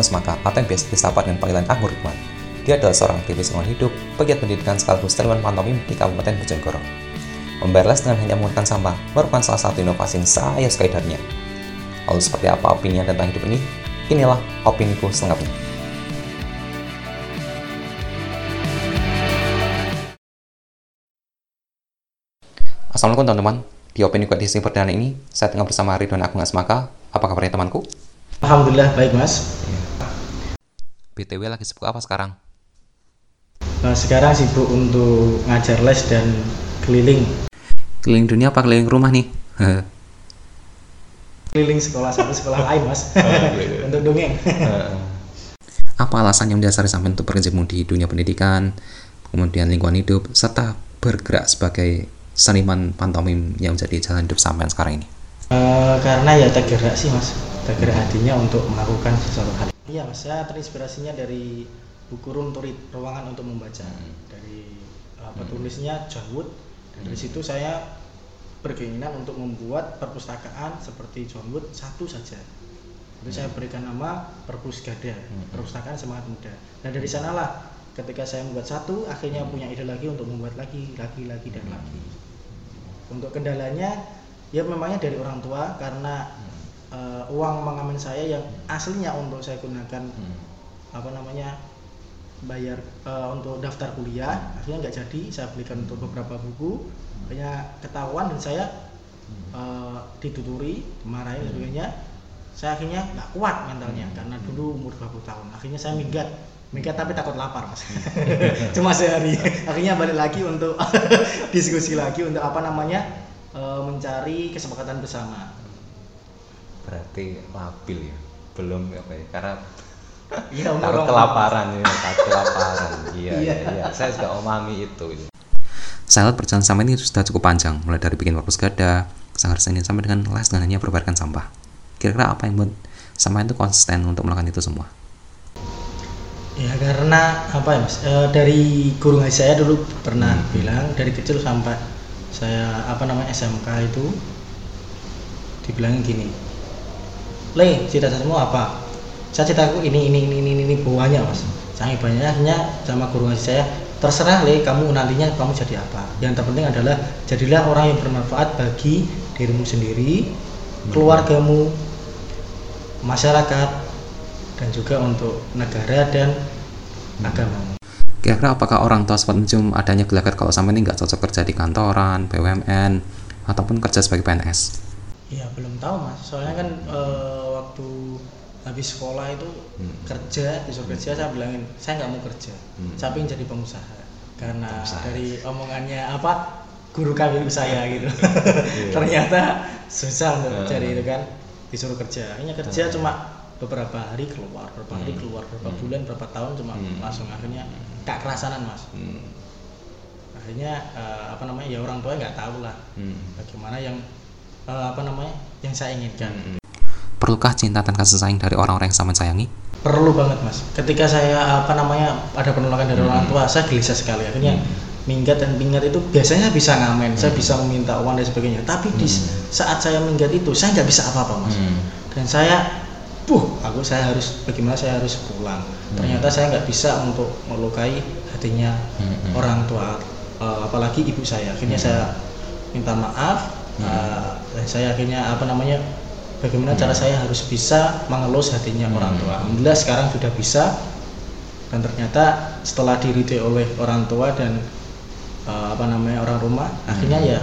Agus Maka atau yang biasa disapa dengan panggilan Anggur Ridwan. Dia adalah seorang aktivis lingkungan hidup, pegiat pendidikan sekaligus seniman pantomim di Kabupaten Bojonegoro. Membayar les dengan hanya menggunakan sampah merupakan salah satu inovasi yang saya sukai darinya. Lalu seperti apa opini tentang hidup ini? Inilah opiniku selengkapnya. Assalamualaikum teman-teman. Di opini edisi perdana ini, saya tengah bersama Ridwan Agung Asmaka. Apa kabarnya temanku? Alhamdulillah baik mas. BTW lagi sibuk apa sekarang? Nah, sekarang sibuk untuk ngajar les dan keliling. Keliling dunia apa keliling rumah nih? Keliling sekolah satu sekolah lain mas. untuk dongeng. apa alasan yang mendasari sampai untuk berkecimpung di dunia pendidikan, kemudian lingkungan hidup, serta bergerak sebagai seniman pantomim yang menjadi jalan hidup sampai sekarang ini? Uh, karena ya tergerak sih mas, tergerak hatinya untuk melakukan sesuatu hal. Iya mas, saya terinspirasinya dari buku Room to Read, ruangan untuk membaca hmm. dari uh, petulisnya John Wood. Dan dari hmm. situ saya berkeinginan untuk membuat perpustakaan seperti John Wood satu saja. Itu hmm. saya berikan nama Perpus Gada, hmm. perpustakaan semangat muda. Dan dari sanalah ketika saya membuat satu, akhirnya punya ide lagi untuk membuat lagi, lagi, lagi dan lagi untuk kendalanya ya memangnya dari orang tua karena hmm. Uh, uang mengamen saya yang aslinya untuk saya gunakan hmm. apa namanya bayar uh, untuk daftar kuliah hmm. akhirnya nggak jadi saya belikan untuk beberapa buku hanya ketahuan dan saya uh, dituturi dimarahin dan sebagainya. Saya akhirnya nggak kuat mentalnya karena dulu umur 20 tahun. Akhirnya saya minggat minggat tapi takut lapar mas. Cuma sehari. Akhirnya balik lagi untuk diskusi lagi untuk apa namanya mencari kesepakatan bersama berarti labil ya belum apa ya karena Iya, takut kelaparan ya, takut kelaparan. Iya, iya, iya. Saya juga omami itu. Saya lihat perjalanan sampai ini sudah cukup panjang, mulai dari bikin korpus gada, sangat ini sampai dengan les dengan hanya berbayarkan sampah. Kira-kira apa yang membuat sampai itu konsisten untuk melakukan itu semua? ya karena apa ya mas e, dari guru ngaji saya dulu pernah hmm. bilang dari kecil sampai saya apa namanya SMK itu dibilang gini le cita-citamu apa saya citaku ini ini ini ini ini banyak mas sangat banyaknya sama guru ngaji saya terserah le kamu nantinya kamu jadi apa yang terpenting adalah jadilah orang yang bermanfaat bagi dirimu sendiri keluargamu masyarakat dan juga untuk negara dan agama. Kira-kira apakah orang tua sempat mencium adanya gelagat kalau sampai ini nggak cocok kerja di kantoran, BUMN, ataupun kerja sebagai PNS? Iya belum tahu mas, soalnya kan e, waktu habis sekolah itu hmm. kerja disuruh kerja saya bilangin saya nggak mau kerja, hmm. saya ingin jadi pengusaha karena pengusaha. dari omongannya apa guru kami saya gitu, iya. ternyata susah untuk cari itu kan disuruh kerja, akhirnya kerja hmm. cuma beberapa hari keluar beberapa hari hmm. keluar beberapa hmm. bulan beberapa tahun cuma hmm. langsung akhirnya kak kerasanan mas hmm. akhirnya uh, apa namanya ya orang tua nggak tahu lah hmm. bagaimana yang uh, apa namanya yang saya inginkan hmm. perlukah cinta dan kasih sayang dari orang-orang yang sama sayangi perlu banget mas ketika saya apa namanya ada penolakan dari hmm. orang tua saya gelisah sekali akhirnya hmm. minggat dan minggat itu biasanya bisa ngamen hmm. saya bisa meminta uang dan sebagainya tapi hmm. di saat saya minggat itu saya nggak bisa apa-apa mas hmm. dan saya buh aku saya harus bagaimana saya harus pulang hmm. ternyata saya nggak bisa untuk melukai hatinya hmm. orang tua uh, apalagi ibu saya akhirnya hmm. saya minta maaf. Uh, saya akhirnya apa namanya bagaimana hmm. cara saya harus bisa mengelus hatinya hmm. orang tua alhamdulillah sekarang sudah bisa dan ternyata setelah diridai oleh orang tua dan uh, apa namanya orang rumah hmm. akhirnya ya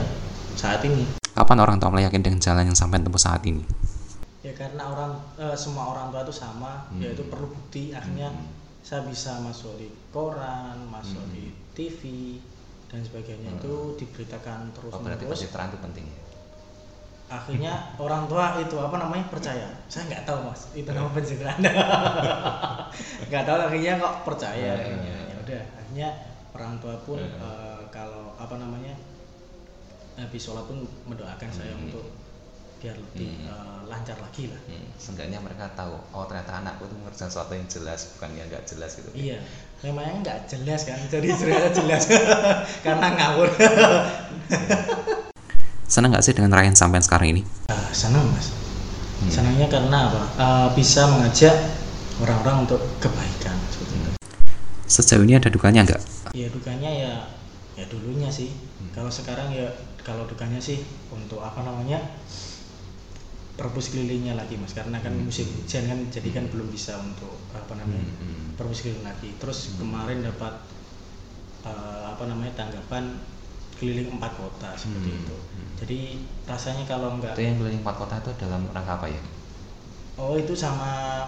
saat ini kapan orang tua mulai yakin dengan jalan yang sampai tempuh saat ini ya karena orang uh, semua orang tua itu sama hmm. yaitu perlu bukti akhirnya hmm. saya bisa masuk di koran masuk hmm. di TV dan sebagainya hmm. itu diberitakan terus oh, berarti terang itu penting ya? Akhirnya orang tua itu apa namanya percaya saya nggak tahu mas itu nama pencerahan nggak tahu akhirnya kok percaya ya, ya udah akhirnya orang tua pun uh, kalau apa namanya habis sholat pun mendoakan hmm. saya untuk biar lebih hmm. uh, lancar lagi lah. Hmm. Seenggaknya mereka tahu, oh ternyata anakku itu mengerjakan sesuatu yang jelas, bukan yang nggak jelas gitu. Iya, memangnya nggak jelas kan, jadi ternyata jelas karena ngawur. senang nggak sih dengan rayain sampai sekarang ini? Uh, senang mas. hmm. senangnya karena apa uh, bisa mengajak orang-orang untuk kebaikan itu sejauh ini ada dukanya enggak ya dukanya ya ya dulunya sih hmm. kalau sekarang ya kalau dukanya sih untuk apa namanya perpus kelilingnya lagi mas karena kan hmm. musim hujan kan jadi kan hmm. belum bisa untuk apa namanya hmm. hmm. perpus keliling lagi terus hmm. kemarin dapat uh, apa namanya tanggapan keliling empat kota seperti hmm. itu hmm. jadi rasanya kalau enggak itu yang keliling empat kota itu dalam rangka apa ya oh itu sama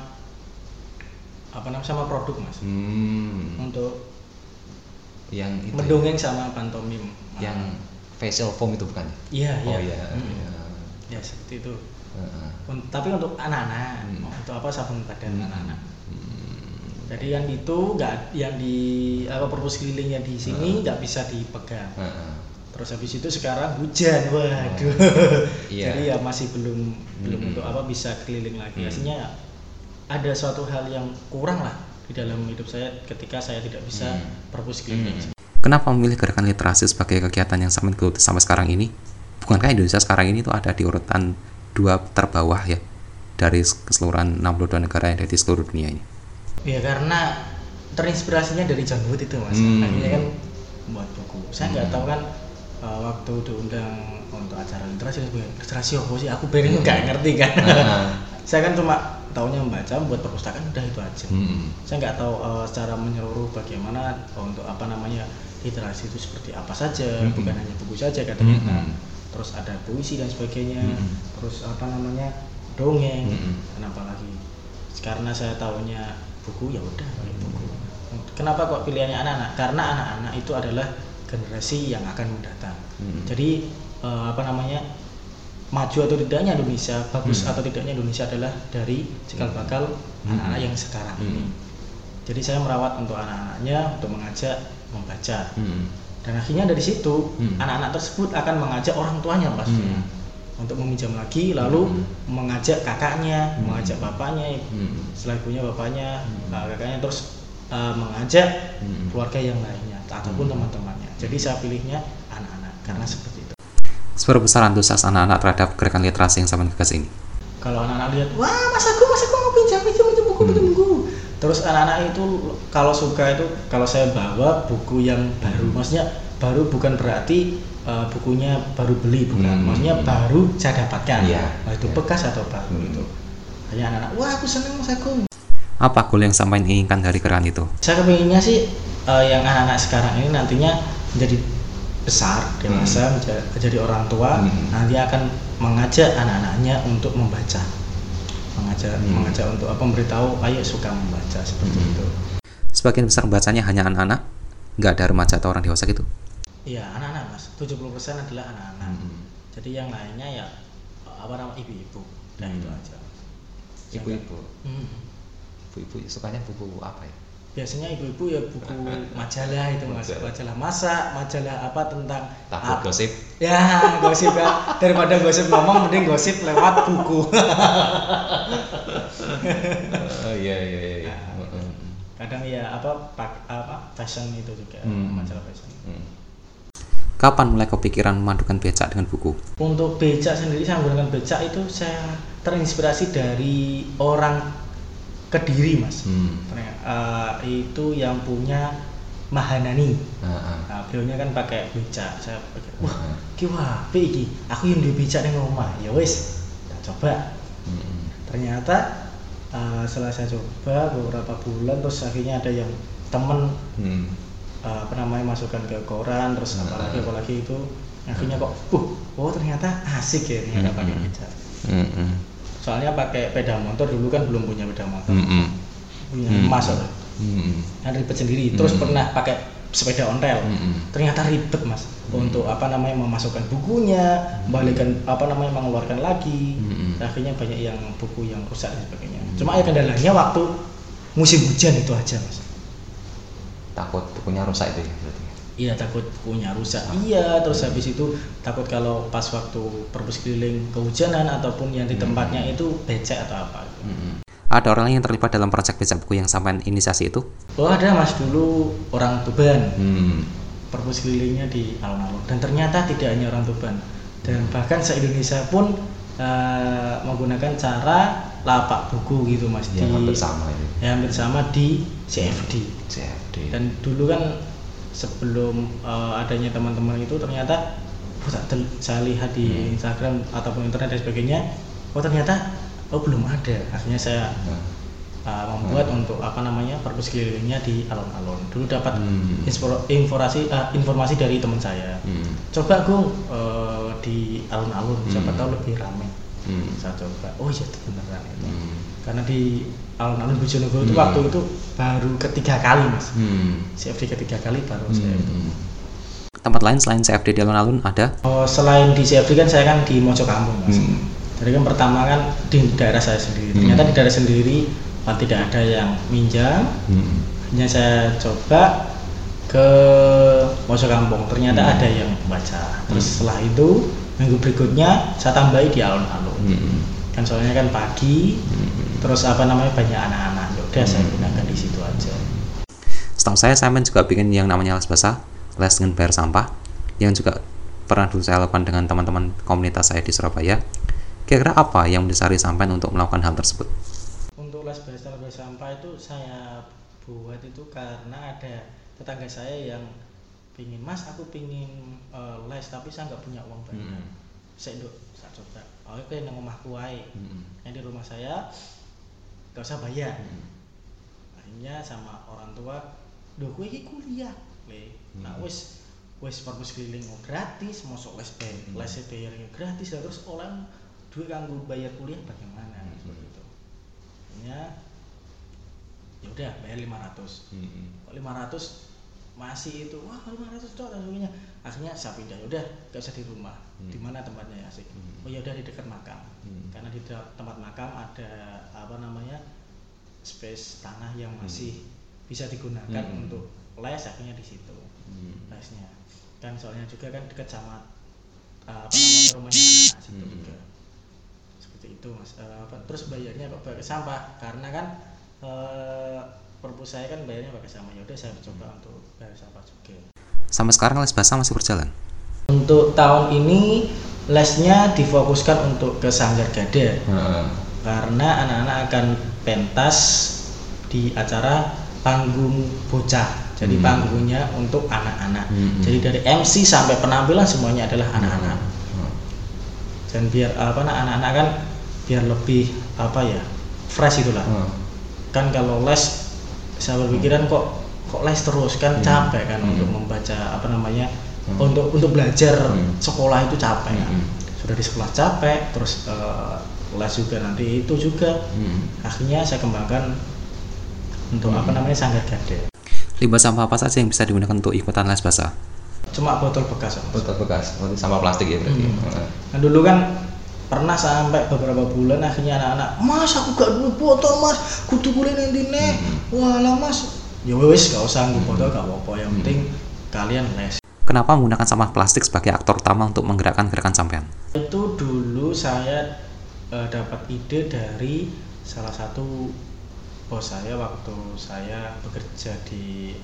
apa namanya sama produk mas hmm. untuk yang itu ya? mendongeng ya? sama pantomim yang facial foam itu bukan iya iya oh iya hmm. ya. ya seperti itu uh tapi untuk anak-anak hmm. untuk apa sabun badan hmm. anak-anak hmm. jadi yang itu nggak yang di apa perpus kelilingnya di sini nggak uh bisa dipegang uh terus habis itu sekarang hujan waduh oh. yeah. jadi ya masih belum belum untuk apa bisa keliling lagi hmm. aslinya ada suatu hal yang kurang lah di dalam hidup saya ketika saya tidak bisa hmm. perpus keliling hmm. Kenapa memilih gerakan literasi sebagai kegiatan yang sampai sampai sekarang ini? Bukankah Indonesia sekarang ini tuh ada di urutan dua terbawah ya dari keseluruhan 62 negara yang ada di seluruh dunia ini. Ya karena terinspirasinya dari John Wood itu mas, hmm. akhirnya kan buat buku. Saya nggak hmm. tahu kan uh, waktu diundang untuk acara literasi literasi apa sih? Aku nggak hmm. ngerti kan. saya kan cuma tahunya membaca, buat perpustakaan udah itu aja. Hmm. Saya nggak tahu uh, secara menyeluruh bagaimana untuk apa namanya literasi itu seperti apa saja, hmm. bukan hanya buku saja katanya. Hmm terus ada puisi dan sebagainya hmm. terus apa namanya dongeng hmm. kenapa lagi karena saya tahunya buku ya udah pakai buku kenapa kok pilihannya anak-anak karena anak-anak itu adalah generasi yang akan mendatang hmm. jadi eh, apa namanya maju atau tidaknya Indonesia bagus hmm. atau tidaknya Indonesia adalah dari cikal bakal hmm. anak-anak yang sekarang hmm. ini jadi saya merawat untuk anak-anaknya untuk mengajak membaca hmm dan akhirnya dari situ hmm. anak-anak hmm. tersebut akan mengajak orang tuanya pastinya hmm. untuk meminjam lagi lalu hmm. mengajak kakaknya hmm. mengajak bapaknya hmm. setelah ibunya bapaknya hmm. uh, kakaknya terus uh, mengajak hmm. keluarga yang lainnya ataupun hmm. Jadi saya pilihnya anak-anak karena seperti itu seberapa besar antusias anak-anak terhadap gerakan literasi yang sama gagas ini kalau anak-anak lihat wah mas aku mas aku mau pinjam pinjam pinjam buku pinjam hmm. buku terus anak-anak itu kalau suka itu kalau saya bawa buku yang baru hmm. maksudnya baru bukan berarti uh, bukunya baru beli bukan hmm. maksudnya baru saya dapatkan ya, nah, itu ya. bekas atau baru hmm. itu hanya anak-anak wah aku seneng mas aku apa goal yang sampai inginkan dari keran itu saya kepinginnya sih uh, yang anak-anak sekarang ini nantinya menjadi besar dewasa hmm. menjadi orang tua hmm. nanti akan mengajak anak-anaknya untuk membaca mengajak hmm. mengajak untuk apa memberitahu ayo suka membaca seperti hmm. itu sebagian besar bacanya hanya anak-anak nggak ada remaja atau orang dewasa gitu iya anak-anak mas 70% adalah anak-anak hmm. jadi yang lainnya ya apa nama ibu-ibu dan hmm. itu aja ibu-ibu hmm. ibu-ibu sukanya buku apa ya biasanya ibu-ibu ya buku majalah itu mas majalah masak majalah apa tentang takut apa. gosip ya gosip ya daripada gosip ngomong mending gosip lewat buku oh iya iya iya nah, kadang ya apa pak apa fashion itu juga hmm. majalah fashion hmm. Kapan mulai kepikiran memadukan becak dengan buku? Untuk becak sendiri saya menggunakan becak itu saya terinspirasi dari orang Kediri mas hmm. uh, itu yang punya Mahanani uh -huh. nah, beliaunya kan pakai beca saya pikir wah uh -huh. kiwa iki aku yang di beca di rumah ya wes kita coba hmm. ternyata uh, setelah saya coba beberapa bulan terus akhirnya ada yang temen hmm. uh, apa namanya masukkan ke koran terus uh -huh. apalagi apalagi itu akhirnya kok uh oh ternyata asik ya ternyata pakai beca hmm soalnya pakai sepeda motor dulu kan belum punya sepeda motor mm -hmm. punya mm -hmm. emas mm -hmm. kan ribet sendiri terus mm -hmm. pernah pakai sepeda ontel mm -hmm. ternyata ribet mas mm -hmm. untuk apa namanya memasukkan bukunya balikan apa namanya mengeluarkan lagi mm -hmm. akhirnya banyak yang buku yang rusak dan sebagainya mm -hmm. cuma ya kendalanya waktu musim hujan itu aja mas takut bukunya rusak itu ya berarti iya takut punya rusak. Iya terus habis itu takut kalau pas waktu perpus keliling kehujanan ataupun yang di hmm. tempatnya hmm. itu becek atau apa. Hmm. ada orang lain yang terlibat dalam proyek becak buku yang sampai inisiasi itu? Oh ada mas. Dulu orang Tuban. Hmm. perpus kelilingnya di alun-alun dan ternyata tidak hanya orang Tuban. Dan bahkan se Indonesia pun uh, menggunakan cara lapak buku gitu mas ya, di, hampir sama ini. ya hampir sama di CFD CFD dan dulu kan sebelum uh, adanya teman-teman itu ternyata oh, saya lihat di hmm. Instagram ataupun internet dan sebagainya oh ternyata oh belum ada akhirnya saya hmm. uh, membuat hmm. untuk apa namanya perpus kelilingnya di alun-alun dulu dapat hmm. informasi uh, informasi dari teman saya hmm. coba gue uh, di alun-alun hmm. siapa tahu lebih ramai hmm. saya coba oh iya beneran itu hmm. Karena di alun-alun Bojonegoro hmm. itu waktu itu baru ketiga kali mas hmm. CFD ketiga kali baru hmm. saya itu tempat lain selain CFD di alun-alun ada oh selain di CFD kan saya kan di Mojo Kampung mas hmm. jadi kan pertama kan di daerah saya sendiri hmm. ternyata di daerah sendiri tidak ada yang minjam hmm. hanya saya coba ke Mojo Kampung ternyata hmm. ada yang baca terus hmm. setelah itu minggu berikutnya saya tambahi di alun-alun hmm. kan soalnya kan pagi hmm. Terus apa namanya banyak anak-anak. Ya udah hmm. saya gunakan di situ aja. Setahu saya Simon juga bikin yang namanya les bahasa les dengan bayar sampah yang juga pernah dulu saya lakukan dengan teman-teman komunitas saya di Surabaya. Kira-kira apa yang mendasari sampean untuk melakukan hal tersebut? Untuk les bahasa bayar sampah itu saya buat itu karena ada tetangga saya yang pingin mas aku pingin uh, les tapi saya nggak punya uang banyak. Hmm. saya dok saya coba. Oh oke yang rumahku wae hmm. yang di rumah saya gak usah bayar hmm. akhirnya sama orang tua doh gue ini kuliah le hmm. nah wes wes perpus keliling gratis mau sok les bayar hmm. les bayarnya gratis terus orang duit kanggo bayar kuliah bagaimana hmm. seperti itu akhirnya ya udah bayar 500 hmm. 500 masih itu wah 500 dolar dan sebagainya akhirnya saya pindah ya udah gak usah di rumah hmm. di mana tempatnya ya asik hmm. oh ya udah di dekat makam hmm. karena di tempat makam ada apa namanya space tanah yang hmm. masih hmm. bisa digunakan hmm. untuk les akhirnya di situ hmm. lesnya kan soalnya juga kan dekat sama uh, apa namanya rumahnya anak situ hmm. juga seperti itu mas uh, apa, terus bayarnya kok pakai sampah karena kan uh, perpus saya kan bayarnya pakai sama ya udah saya coba untuk bayar sampah juga sampai sekarang les bahasa masih berjalan untuk tahun ini lesnya difokuskan untuk ke Sanggar Gade hmm. karena anak-anak akan pentas di acara panggung bocah jadi hmm. panggungnya untuk anak-anak hmm. jadi dari MC sampai penampilan semuanya adalah anak-anak hmm. dan biar apa anak-anak kan biar lebih apa ya fresh itulah hmm. kan kalau les saya berpikiran kok kok les terus kan hmm. capek kan hmm. untuk membaca apa namanya hmm. untuk untuk belajar hmm. sekolah itu capek hmm. kan sudah di sekolah capek terus uh, les juga nanti itu juga hmm. akhirnya saya kembangkan untuk hmm. apa namanya sanggar gade limbah sampah apa saja yang bisa digunakan untuk ikutan les bahasa cuma botol bekas botol bekas sampah plastik ya berarti hmm. nah dulu kan pernah sampai beberapa bulan akhirnya anak-anak mas aku gak dulu botol mas kudu kulit nanti nih hmm. walah mas ya wes gak usah nggak botol gak apa-apa yang penting kalian les kenapa menggunakan sampah plastik sebagai aktor utama untuk menggerakkan gerakan sampean itu dulu saya uh, dapat ide dari salah satu bos saya waktu saya bekerja di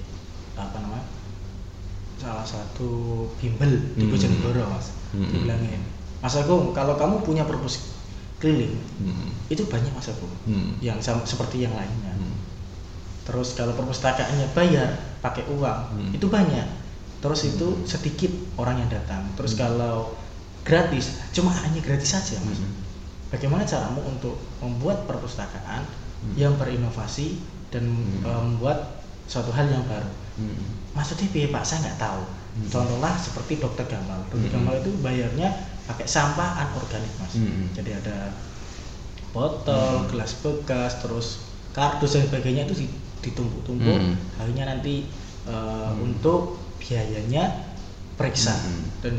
apa namanya salah satu bimbel di Bojonegoro mas hmm. dibilangin Mas Agung kalau kamu punya perpus keliling hmm. itu banyak Mas Agung hmm. yang sama, seperti yang lainnya hmm. terus kalau perpustakaannya bayar pakai uang hmm. itu banyak terus itu sedikit orang yang datang terus hmm. kalau gratis cuma hanya gratis saja Mas hmm. bagaimana caramu untuk membuat perpustakaan hmm. yang berinovasi dan hmm. membuat suatu hal yang baru hmm. maksudnya biaya Pak saya nggak tahu hmm. contohlah seperti dokter Gamal dokter hmm. Gamal itu bayarnya pakai sampah anorganik mas hmm. jadi ada botol hmm. gelas bekas terus kardus dan sebagainya itu ditumpuk-tumpuk hmm. akhirnya nanti uh, hmm. untuk biayanya periksa hmm. dan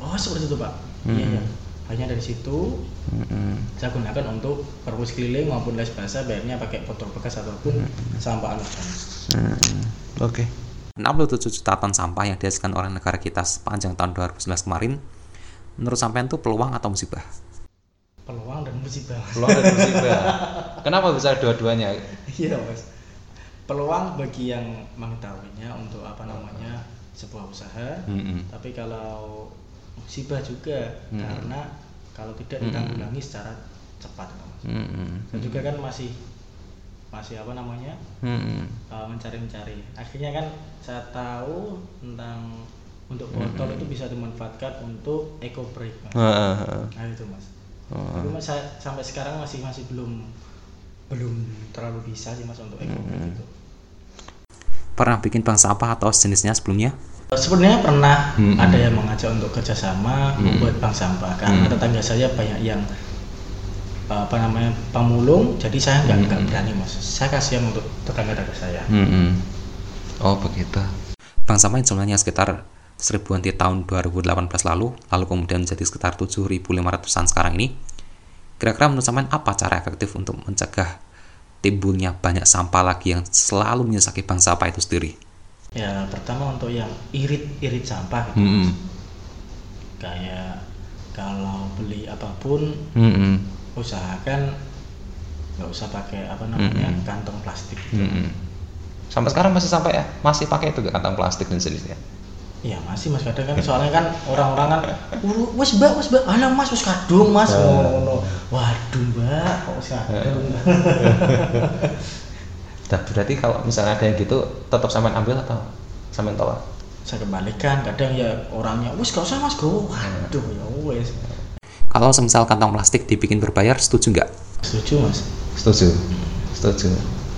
oh seperti itu pak hmm. iya ya hanya dari situ hmm. saya gunakan untuk perpus keliling maupun les basah bayarnya pakai botol bekas ataupun hmm. sampah anorganik hmm. oke okay. 67 juta ton sampah yang dihasilkan oleh negara kita sepanjang tahun 2019 kemarin menurut sampean itu peluang atau musibah? Peluang dan musibah. Peluang dan musibah. Kenapa bisa dua-duanya? Iya mas. Peluang bagi yang mengetahuinya untuk apa namanya sebuah usaha. Mm -hmm. Tapi kalau musibah juga mm -hmm. karena kalau tidak ditanggulangi secara cepat mas. Hmm. saya juga kan masih masih apa namanya Hmm. uh, mencari-mencari akhirnya kan saya tahu tentang untuk botol itu bisa dimanfaatkan untuk eco break mas Heeh. nah itu mas Oh. tapi mas saya sampai sekarang masih masih belum belum terlalu bisa sih mas untuk eco break itu Pernah bikin bank sampah atau sejenisnya sebelumnya? sebenarnya pernah Mm-mm. ada yang mengajak untuk kerjasama membuat bank sampah karena Mm. tetangga saya banyak yang apa namanya pemulung jadi saya nggak nggak berani mas saya kasihan untuk tetangga-tetangga saya Hmm. Oh begitu. Bank sampah yang jumlahnya sekitar seribuan di tahun 2018 lalu, lalu kemudian menjadi sekitar 7.500an sekarang ini. Kira-kira menurut sampean apa cara efektif untuk mencegah timbulnya banyak sampah lagi yang selalu menyesaki bank sampah itu sendiri? ya pertama untuk yang irit-irit sampah gitu Hmm. kayak kalau beli apa pun Hmm. usahakan nggak usah pakai apa namanya Mm-mm. kantong plastik gitu. Hmm. Sampai sekarang masih sampai ya? Masih pakai itu kantong plastik dan sejenisnya? Iya masih mas kadang kan soalnya kan orang-orang kan "Uh, wes mbak wes mbak alah mas wes kadung mas Ah. ngono kadung Nah, berarti kalau misalnya ada yang gitu, tetap sampean ambil atau sampean tolak? saya kembalikan kadang ya orangnya wes gak usah mas go waduh ya wes Kalau semisal kantong plastik dibikin berbayar, setuju nggak? setuju mas Setuju. Setuju.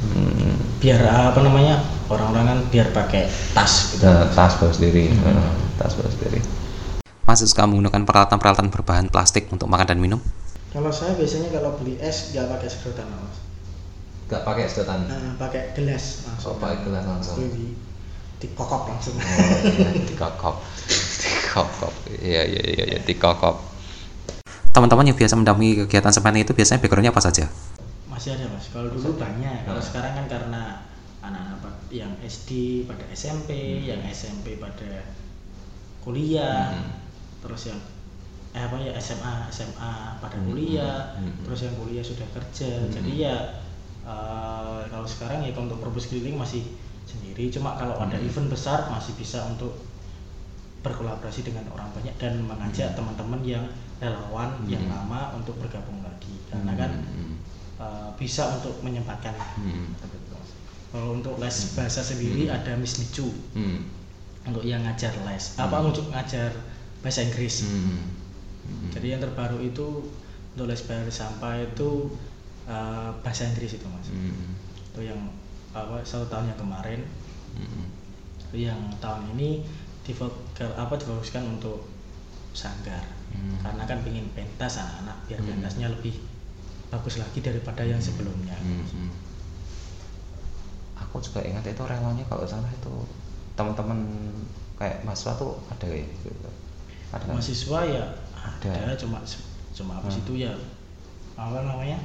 Hmm. biar apa namanya orang-orang kan biar pakai tas gitu Nah, tas bawa sendiri. Nah, tas bawa sendiri. Masih suka menggunakan peralatan-peralatan berbahan plastik untuk makan dan minum? Kalau saya biasanya kalau beli es nggak pakai sedotan mas Gak pakai sedotan. Nah, pakai gelas langsung Oh, pakai gelas langsung. di dikokok langsung Oh, iya, dikokop. Dikokop. Iya, iya, iya, iya, dikokok. Teman-teman yang biasa mendampingi kegiatan seperti itu biasanya backgroundnya apa saja? masih ada mas kalau dulu banyak kalau Nah. sekarang kan karena anak-anak yang SD pada SMP yang SMP pada kuliah Hmm. terus yang eh apa ya SMA SMA pada Hmm, kuliah hmm, hmm. terus yang kuliah sudah kerja Hmm. jadi ya eh, kalau sekarang ya untuk perpus keliling masih sendiri cuma kalau ada Hmm. event besar masih bisa untuk berkolaborasi dengan orang banyak dan mengajak teman-teman yang relawan yang Hmm. lama untuk bergabung lagi karena kan uh, bisa untuk menyempatkan Hmm. kalau untuk les bahasa sendiri Hmm. ada Miss Nicu Hmm. untuk yang ngajar les apa Hmm. untuk ngajar bahasa Inggris Hmm. Hmm. jadi yang terbaru itu untuk les bahasa sampah itu uh, bahasa Inggris itu mas Hmm. itu yang apa satu tahun yang kemarin Hmm. itu yang tahun ini divok- apa difokuskan untuk sanggar Hmm. karena kan ingin pentas anak-anak biar Hmm. pentasnya lebih bagus lagi daripada yang sebelumnya Hmm, hmm. Aku juga ingat itu relanya kalau salah itu teman-teman kayak mahasiswa tuh ada kayak gitu. Ada mahasiswa ya Ada. ada, cuma cuma habis Hmm. itu ya apa namanya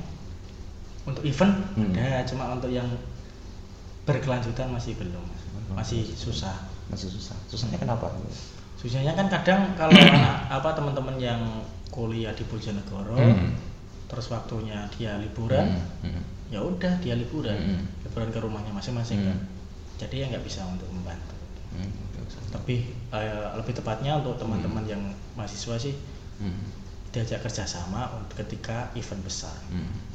untuk event Hmm. ada cuma untuk yang berkelanjutan masih belum masih susah Masih susah. Susahnya kenapa? susahnya kan kadang kalau anak apa teman-teman yang kuliah di Bojonegoro Hmm. terus waktunya dia liburan Hmm, hmm. ya udah dia liburan Hmm. liburan ke rumahnya masing-masing Hmm. kan jadi ya nggak bisa untuk membantu Hmm, tapi eh, lebih tepatnya untuk teman-teman yang mahasiswa sih Hmm, diajak kerjasama untuk ketika event besar hmm.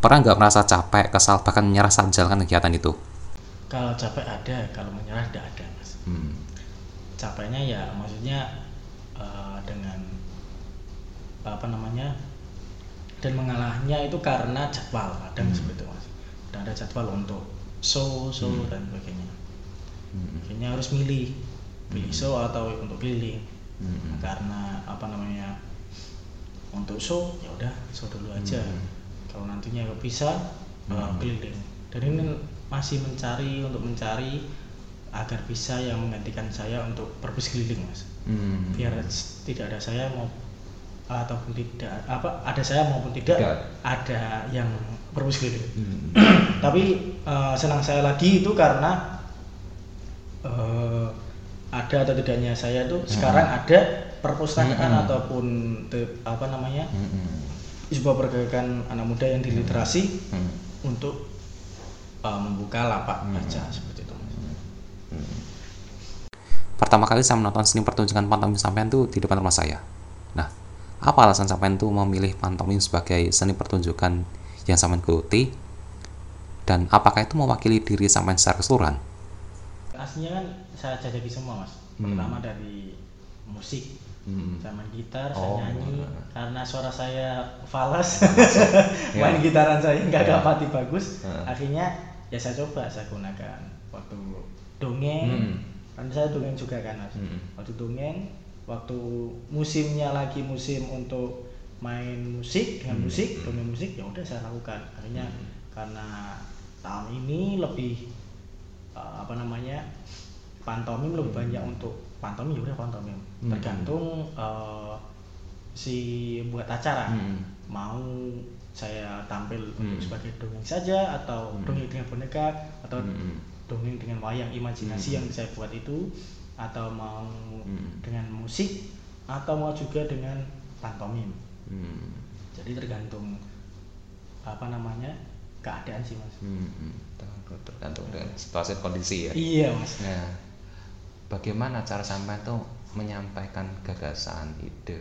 Pernah nggak merasa capek, kesal, bahkan menyerah saat menjalankan kegiatan itu? kalau capek ada kalau menyerah tidak ada mas Hmm. capeknya ya maksudnya eh, dengan apa namanya dan mengalahnya itu karena jadwal kadang Hmm. seperti itu mas dan ada jadwal untuk show show Hmm. dan sebagainya Hmm. akhirnya harus milih pilih show atau untuk keliling Hmm. karena apa namanya untuk show ya udah show dulu aja Hmm. kalau nantinya nggak bisa Hmm. keliling dan ini masih mencari untuk mencari agar bisa yang menggantikan saya untuk perpus keliling mas Hmm. biar tidak ada saya mau ataupun tidak apa ada saya maupun tidak Tidak. ada yang perpus keliling Hmm. tapi uh, senang saya lagi itu karena uh, ada atau tidaknya saya itu sekarang ada perpustakaan Hmm. ataupun te- apa namanya Hmm. sebuah pergerakan anak muda yang di literasi Hmm. untuk uh, membuka lapak Hmm. baca seperti itu Mas. Pertama kali saya menonton seni pertunjukan pantomim sampean tuh di depan rumah saya. Nah, apa alasan sampean tuh memilih pantomim sebagai seni pertunjukan yang sampean geluti dan apakah itu mewakili diri sampean secara keseluruhan aslinya kan saya jajaki semua mas Hmm. pertama dari musik Hmm. saya main gitar, Oh, saya nyanyi nah. karena suara saya falas main Ya. gitaran saya nggak Ya. dapati bagus Heeh. akhirnya ya saya coba saya gunakan waktu dongeng Hmm. kan saya dongeng juga kan mas Hmm. waktu dongeng waktu musimnya lagi musim untuk main musik dengan Hmm. musik dongeng musik ya udah saya lakukan akhirnya Hmm. karena tahun ini lebih uh, apa namanya pantomim lebih banyak untuk pantomim ya udah pantomim Hmm. tergantung uh, si buat acara Hmm. mau saya tampil Hmm. untuk sebagai dongeng saja atau Hmm. dongeng dengan boneka atau Hmm. dongeng dengan wayang imajinasi Hmm. yang saya buat itu atau mau Hmm. dengan musik atau mau juga dengan pantomim Hmm. jadi tergantung apa namanya keadaan sih mas Hmm. Hmm. Tergantung- dengan situasi kondisi ya iya mas Nah, bagaimana cara sampean tuh menyampaikan gagasan, ide,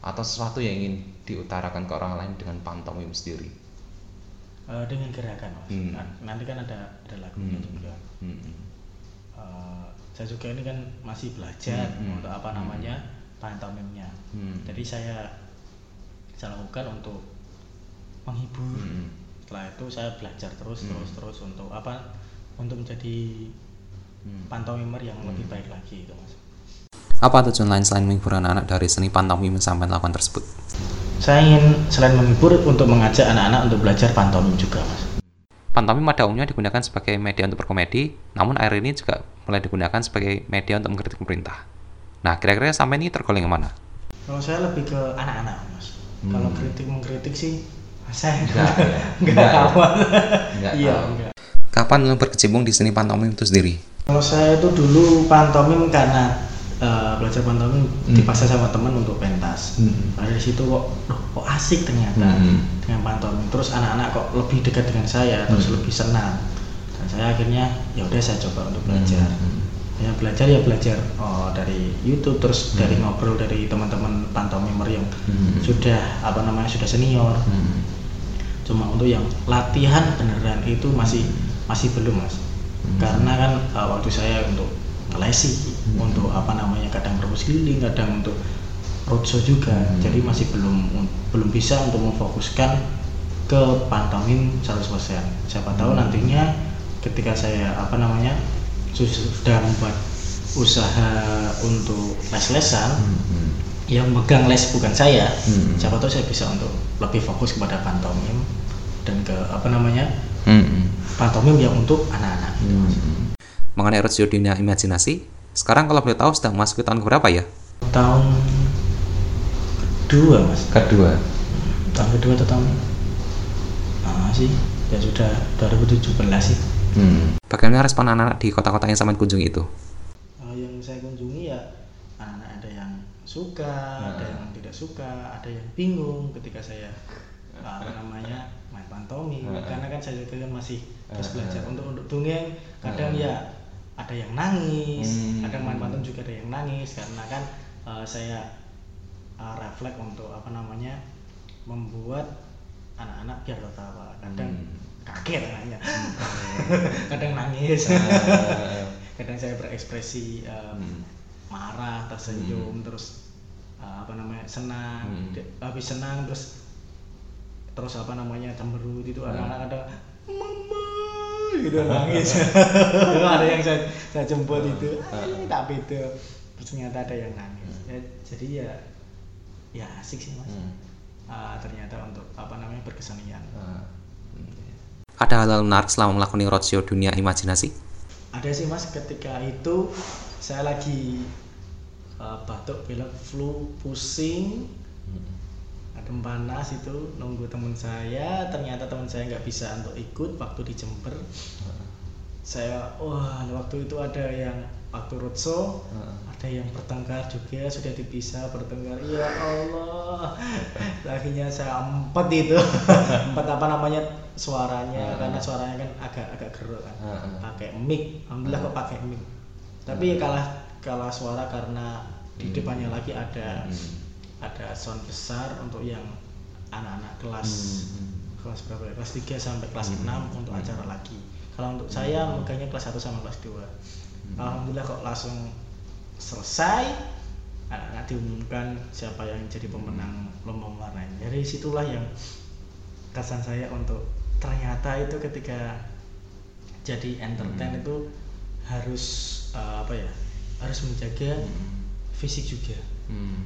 atau sesuatu yang ingin diutarakan ke orang lain dengan pantomim sendiri? Eh, dengan gerakan mas Hmm. Nah, nanti kan ada ada lagunya Hmm. juga Hmm. Eh, saya juga ini kan masih belajar Hmm, hmm, untuk apa hmm. namanya pantomimnya Hmm. jadi saya saya lakukan untuk menghibur Hmm. Setelah itu saya belajar terus Hmm. terus terus untuk apa untuk menjadi Hmm. pantomimer yang Hmm. lebih baik lagi itu mas Apa tujuan lain selain menghibur anak-anak dari seni pantomim yang sampean lakukan tersebut? saya ingin selain menghibur untuk mengajak anak-anak untuk belajar pantomim juga mas Pantomim pada umumnya digunakan sebagai media untuk berkomedi, namun akhir ini juga mulai digunakan sebagai media untuk mengkritik pemerintah. Nah, kira-kira sampai ini tergolong yang mana? kalau saya lebih ke anak-anak mas Hmm. kalau kritik mengkritik sih saya Enggak, enggak Enggak, kawan Enggak iya enggak Kapan lu berkecimpung di seni pantomim itu sendiri? Kalau saya itu dulu pantomim karena eh, belajar pantomim Hmm. dipaksa sama teman untuk pentas. Hmm. Dari situ kok, loh, kok asik ternyata Hmm. dengan pantomim. Terus anak-anak kok lebih dekat dengan saya, terus Hmm. lebih senang. Dan saya akhirnya ya udah saya coba untuk belajar. Hmm. Ya belajar ya belajar oh, dari YouTube, terus Hmm. dari ngobrol dari teman-teman pantomimer yang Hmm. sudah apa namanya sudah senior. Hmm. Cuma untuk yang latihan beneran itu masih masih belum mas Hmm. karena kan uh, waktu saya untuk ngelesi Hmm. untuk apa namanya kadang perpus keliling kadang untuk roadshow juga Hmm. jadi masih belum belum bisa untuk memfokuskan ke pantomim 100% siapa tahu Hmm. nantinya ketika saya apa namanya su- sudah membuat usaha untuk les-lesan Hmm. yang megang les bukan saya Hmm. siapa tahu saya bisa untuk lebih fokus kepada pantomim dan ke apa namanya Hmm. pantomim yang untuk anak-anak Hmm. Mengenai roadshow dunia imajinasi, sekarang kalau boleh tahu sedang masuk ke tahun berapa ya? tahun kedua mas Kedua. tahun kedua atau tahun ah sih ya sudah 2017 sih Hmm. Bagaimana respon anak-anak di kota-kota yang sampean kunjungi itu? Ah, yang saya kunjungi ya anak-anak ada yang suka ada Nah. yang tidak suka ada yang bingung ketika saya apa namanya main pantomim Nah. karena kan saya juga kan masih terus belajar untuk untuk dongeng kadang ya ada yang nangis Hmm. kadang main pantomim juga ada yang nangis karena kan eh, saya eh, refleks untuk apa namanya membuat anak-anak biar tertawa kadang Hmm. kaget anaknya kadang nangis kadang saya berekspresi um, Hmm. marah tersenyum terus uh, apa namanya senang Hmm. Habis senang terus terus apa namanya cemberut itu Hmm. anak-anak ada mama gitu nangis ada yang saya saya jemput itu Hmm. "Ay, tak beda terus ternyata ada yang nangis ya, jadi ya ya asik sih mas Hmm. Ah, ternyata untuk apa namanya berkesenian. Hmm. Ada hal menarik selama melakukan roadshow dunia imajinasi? ada sih mas ketika itu saya lagi uh, batuk pilek flu pusing panas itu nunggu teman saya ternyata teman saya nggak bisa untuk ikut waktu di Jember saya wah waktu itu ada yang waktu roadshow ada yang bertengkar juga sudah dipisah bertengkar ya Allah akhirnya saya empat itu empat apa namanya suaranya Hmm. karena suaranya kan agak agak geruk kan Hmm. pakai mic alhamdulillah kok pakai mic tapi kalah kalah suara karena di Hmm. depannya lagi ada Hmm. Ada sound besar untuk yang anak-anak kelas hmm. kelas berapa ya? kelas 3 sampai kelas hmm. 6 untuk hmm. acara lagi kalau untuk saya hmm. megangnya kelas 1 sama kelas 2 hmm. alhamdulillah kok langsung selesai nggak diumumkan siapa yang jadi pemenang lomba mewarnai dari situlah yang kesan saya untuk ternyata itu ketika jadi entertain hmm. itu harus uh, apa ya harus menjaga hmm. fisik juga hmm.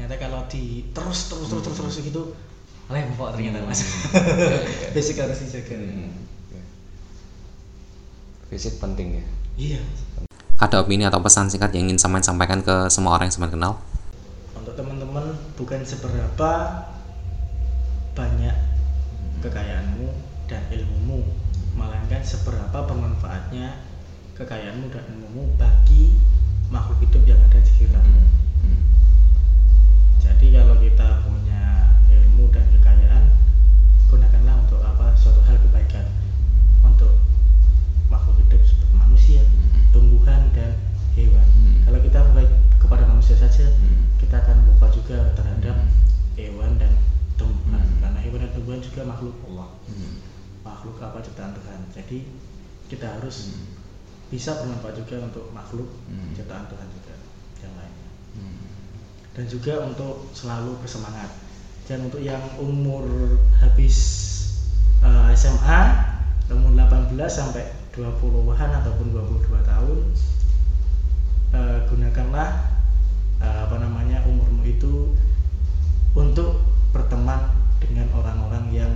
Ternyata kalau di terus terus terus terus terus gitu lempok ternyata mas hmm. fisik harus dijaga hmm. fisik penting ya iya ada opini atau pesan singkat yang ingin Saman sampaikan ke semua orang yang Saman kenal? Untuk teman-teman, bukan seberapa banyak kekayaanmu dan ilmumu, melainkan seberapa bermanfaatnya kekayaanmu dan ilmumu bagi makhluk hidup yang ada di sekitarmu. Hmm. Jadi kalau kita punya ilmu dan kekayaan, gunakanlah untuk apa suatu hal kebaikan untuk makhluk hidup seperti manusia, tumbuhan dan hewan. Hmm. Kalau kita baik kepada manusia saja, hmm. kita akan lupa juga terhadap hmm. hewan dan tumbuhan. Hmm. Karena hewan dan tumbuhan juga makhluk Allah, hmm. makhluk apa ciptaan Tuhan. Jadi kita harus hmm. bisa bermanfaat juga untuk makhluk hmm. ciptaan Tuhan juga yang lainnya. Hmm. Dan juga untuk selalu bersemangat. Dan untuk yang umur habis uh, eh, SMA umur 18 sampai 20-an ataupun 22 tahun uh, gunakanlah uh, apa namanya umurmu itu untuk berteman dengan orang-orang yang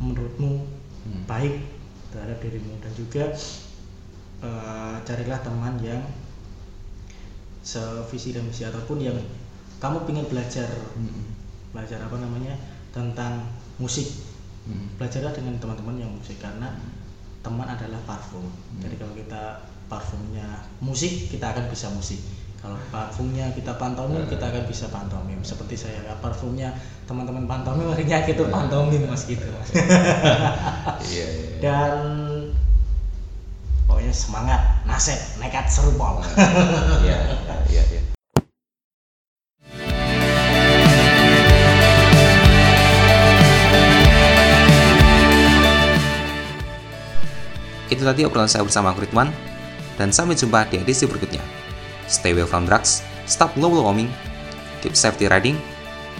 menurutmu hmm. baik terhadap dirimu dan juga uh, carilah teman yang sevisi dan misi ataupun yang kamu ingin belajar hmm. belajar apa namanya tentang musik. Hmm. belajarlah dengan teman-teman yang musik karena hmm teman adalah parfum. Hmm. jadi kalau kita parfumnya musik kita akan bisa musik. Kalau parfumnya kita pantomim kita akan bisa pantomim seperti saya ya parfumnya teman-teman pantomim akhirnya kita pantomim mas gitu mas. Iya, iya, iya. dan pokoknya semangat nasib nekat serupol iya iya iya Itu tadi obrolan saya bersama Ridwan, dan sampai jumpa di edisi berikutnya. Stay away from drugs, stop global warming, keep safety riding,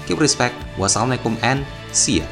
keep respect, wassalamualaikum, and see ya.